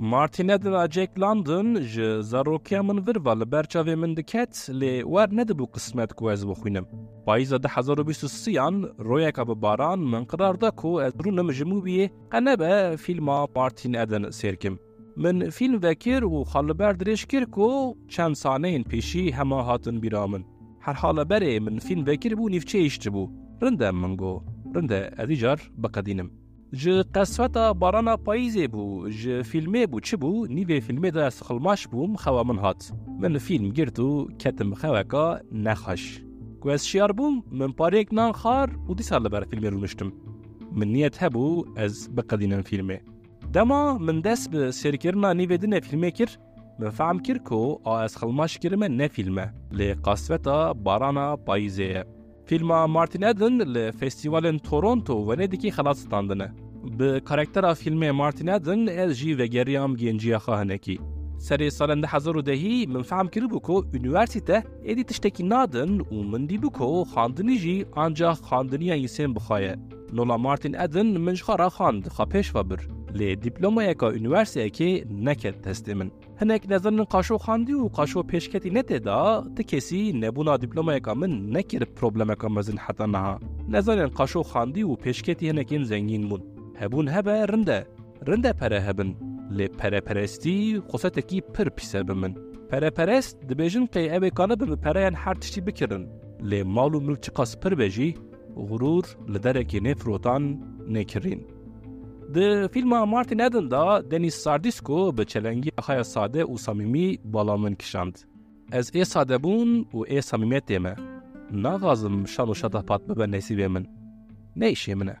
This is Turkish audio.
Martinedin a Jack London ji zarokiya min vir va li berçavê min diket lê wer nedibû qismet ku ez bixwînim. Payîza 2023yan royeka bi baran min qirar da ku ez rûnim ji Mûbiyê qenebe fîlma Martin Eden sêrkim. Min fîlm vekir û xaliber dirêj kir ku çend saneyên pêşî hema hatin bîra. Her hala berê min fîlm vekir bû nîvçe îşçi bû. Rinde min. Rinde ez îcar. ج قصه بارانا پايزي بو ج فيلمي بو چبو نيبي فيلمي دا سخلماش بو مخوا من هات من فيلم گرتو كتم خواكا نخش گوس شيار بو من پاريك نان خار و دي سال بار فيلمي رلمشتم من نيت هبو از بقدين فيلمي دما من دس ب سيركرنا نيبي دنا فيلمي كير من فعم كيركو أو اسخلماش كيرمه نه فيلمه لقصه بارانا پايزي Filma Martin Eden li festivalên Toronto Venedikî xelat standine. Bi karaktera filmê Martin Eden ez jî vegeriyam genciya xwe hinekî. Serê salên hezar dehî min fehm üniversite êdî tiştekî nadin û min dîbû ku xandinî jî bixwaye. Nola Martin Eden min ji xwe ra xand, xa pêşva bir. Lê dîplomayeka üniversiteyekê neket testê min. Hinek nezanin qaşo xandî û qaşo pêşketî netê da ti kesî nebûna dîplomayeka min nekir problemeka mezin heta niha. Nezanin qaşo xandî û pêşketî hinekên zengîn bûn. Hebûn hebe rinde. Rinde pere hebin. Lê pereperestî xwesetekî pir pîse bi min. Pereperest dibêjin qey ew ê kanibin bi pereyan her tiştî bikirin. Lê mal û milk çi qas pir be jî غرور li derekê nêfirotan nêkirîn. د فیلم مارتین ادن دا دنیس ساردیسکو به چلنگی اخای ساده او سامیمی بالا من کشند از ای ساده بون او ای سامیمیت دیمه نا غازم شانو شده پات ببن نیسی بیمن نیشی منه